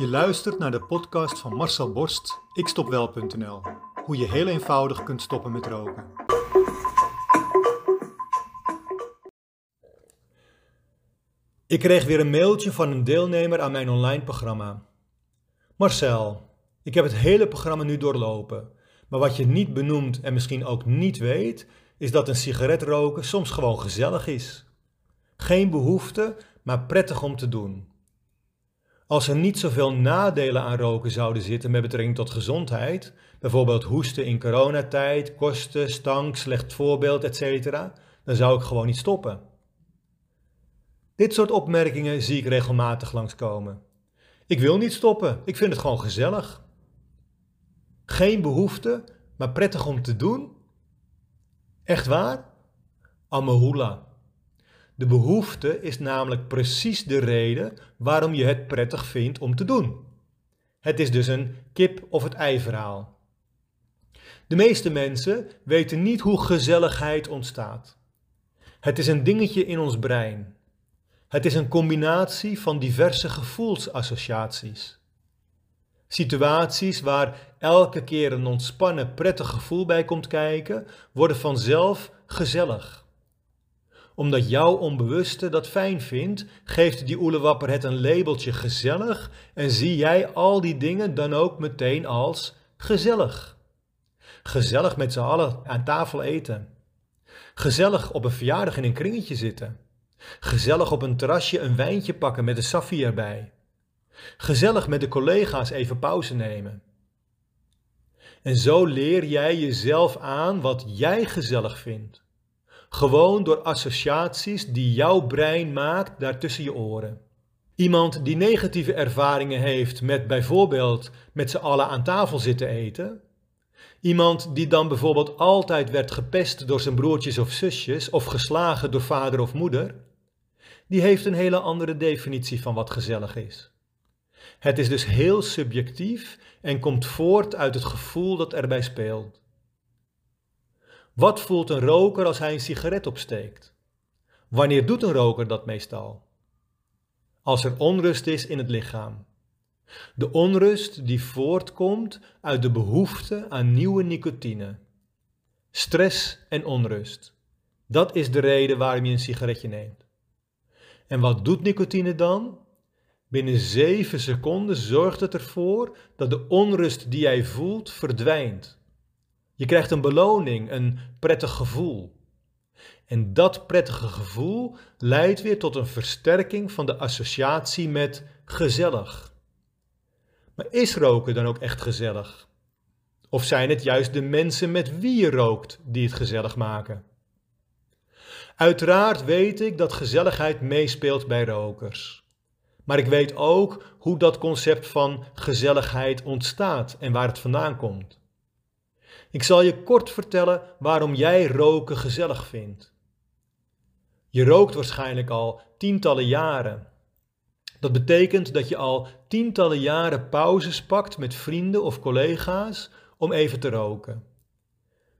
Je luistert naar de podcast van Marcel Borst, ikstopwel.nl. Hoe je heel eenvoudig kunt stoppen met roken. Ik kreeg weer een mailtje van een deelnemer aan mijn online programma. Marcel, ik heb het hele programma nu doorlopen. Maar wat je niet benoemt en misschien ook niet weet, is dat een sigaret roken soms gewoon gezellig is. Geen behoefte, maar prettig om te doen. Als er niet zoveel nadelen aan roken zouden zitten met betrekking tot gezondheid, bijvoorbeeld hoesten in coronatijd, kosten, stank, slecht voorbeeld, etc., dan zou ik gewoon niet stoppen. Dit soort opmerkingen zie ik regelmatig langskomen. Ik wil niet stoppen, ik vind het gewoon gezellig. Geen behoefte, maar prettig om te doen? Echt waar? Amahula. De behoefte is namelijk precies de reden waarom je het prettig vindt om te doen. Het is dus een kip of het ei verhaal. De meeste mensen weten niet hoe gezelligheid ontstaat. Het is een dingetje in ons brein. Het is een combinatie van diverse gevoelsassociaties. Situaties waar elke keer een ontspannen, prettig gevoel bij komt kijken, worden vanzelf gezellig. Omdat jouw onbewuste dat fijn vindt, geeft die oelewapper het een labeltje gezellig en zie jij al die dingen dan ook meteen als gezellig. Gezellig met z'n allen aan tafel eten. Gezellig op een verjaardag in een kringetje zitten. Gezellig op een terrasje een wijntje pakken met een saffie erbij. Gezellig met de collega's even pauze nemen. En zo leer jij jezelf aan wat jij gezellig vindt. Gewoon door associaties die jouw brein maakt daar tussen je oren. Iemand die negatieve ervaringen heeft met bijvoorbeeld met z'n allen aan tafel zitten eten. Iemand die dan bijvoorbeeld altijd werd gepest door zijn broertjes of zusjes of geslagen door vader of moeder. Die heeft een hele andere definitie van wat gezellig is. Het is dus heel subjectief en komt voort uit het gevoel dat erbij speelt. Wat voelt een roker als hij een sigaret opsteekt? Wanneer doet een roker dat meestal? Als er onrust is in het lichaam. De onrust die voortkomt uit de behoefte aan nieuwe nicotine. Stress en onrust. Dat is de reden waarom je een sigaretje neemt. En wat doet nicotine dan? Binnen 7 seconden zorgt het ervoor dat de onrust die jij voelt verdwijnt. Je krijgt een beloning, een prettig gevoel. En dat prettige gevoel leidt weer tot een versterking van de associatie met gezellig. Maar is roken dan ook echt gezellig? Of zijn het juist de mensen met wie je rookt die het gezellig maken? Uiteraard weet ik dat gezelligheid meespeelt bij rokers. Maar ik weet ook hoe dat concept van gezelligheid ontstaat en waar het vandaan komt. Ik zal je kort vertellen waarom jij roken gezellig vindt. Je rookt waarschijnlijk al tientallen jaren. Dat betekent dat je al tientallen jaren pauzes pakt met vrienden of collega's om even te roken.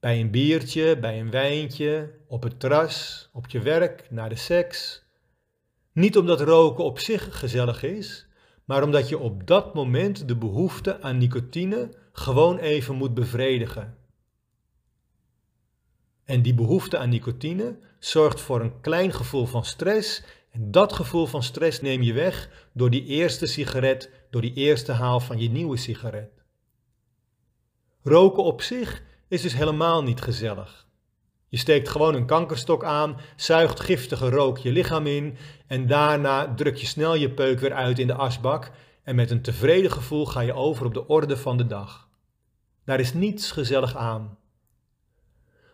Bij een biertje, bij een wijntje, op het terras, op je werk, naar de seks. Niet omdat roken op zich gezellig is, maar omdat je op dat moment de behoefte aan nicotine gewoon even moet bevredigen. En die behoefte aan nicotine zorgt voor een klein gevoel van stress. En dat gevoel van stress neem je weg door die eerste sigaret, door die eerste haal van je nieuwe sigaret. Roken op zich is dus helemaal niet gezellig. Je steekt gewoon een kankerstok aan, zuigt giftige rook je lichaam in en daarna druk je snel je peuk weer uit in de asbak en met een tevreden gevoel ga je over op de orde van de dag. Daar is niets gezellig aan.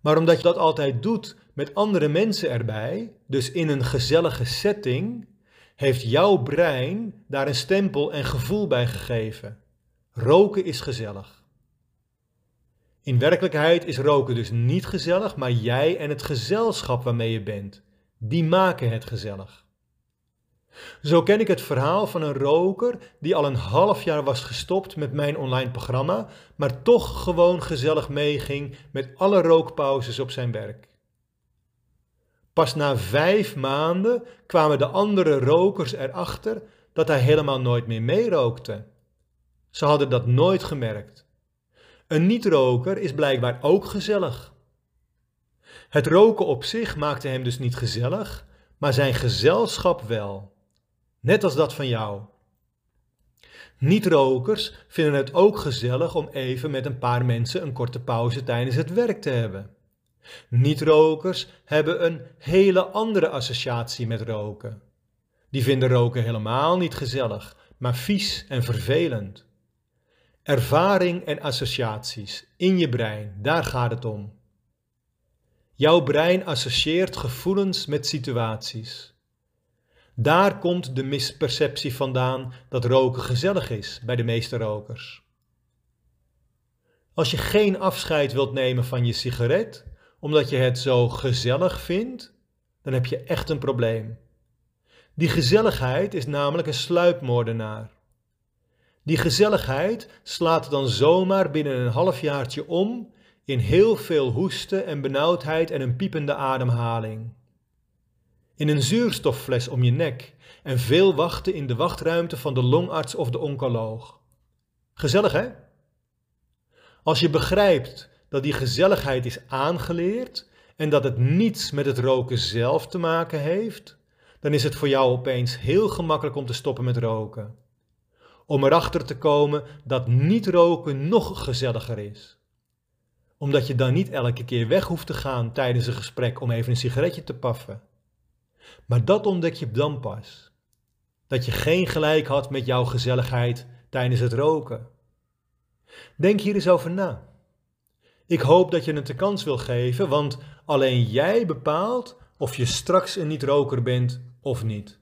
Maar omdat je dat altijd doet met andere mensen erbij, dus in een gezellige setting, heeft jouw brein daar een stempel en gevoel bij gegeven. Roken is gezellig. In werkelijkheid is roken dus niet gezellig, maar jij en het gezelschap waarmee je bent, die maken het gezellig. Zo ken ik het verhaal van een roker die al een half jaar was gestopt met mijn online programma, maar toch gewoon gezellig meeging met alle rookpauzes op zijn werk. Pas na vijf maanden kwamen de andere rokers erachter dat hij helemaal nooit meer meerookte. Ze hadden dat nooit gemerkt. Een niet-roker is blijkbaar ook gezellig. Het roken op zich maakte hem dus niet gezellig, maar zijn gezelschap wel. Net als dat van jou. Niet-rokers vinden het ook gezellig om even met een paar mensen een korte pauze tijdens het werk te hebben. Niet-rokers hebben een hele andere associatie met roken. Die vinden roken helemaal niet gezellig, maar vies en vervelend. Ervaring en associaties in je brein, daar gaat het om. Jouw brein associeert gevoelens met situaties. Daar komt de misperceptie vandaan dat roken gezellig is bij de meeste rokers. Als je geen afscheid wilt nemen van je sigaret, omdat je het zo gezellig vindt, dan heb je echt een probleem. Die gezelligheid is namelijk een sluipmoordenaar. Die gezelligheid slaat dan zomaar binnen een halfjaartje om in heel veel hoesten en benauwdheid en een piepende ademhaling. In een zuurstoffles om je nek en veel wachten in de wachtruimte van de longarts of de oncoloog. Gezellig hè? Als je begrijpt dat die gezelligheid is aangeleerd en dat het niets met het roken zelf te maken heeft, dan is het voor jou opeens heel gemakkelijk om te stoppen met roken. Om erachter te komen dat niet roken nog gezelliger is. Omdat je dan niet elke keer weg hoeft te gaan tijdens een gesprek om even een sigaretje te paffen. Maar dat ontdek je dan pas. Dat je geen gelijk had met jouw gezelligheid tijdens het roken. Denk hier eens over na. Ik hoop dat je het de kans wil geven, want alleen jij bepaalt of je straks een niet-roker bent of niet.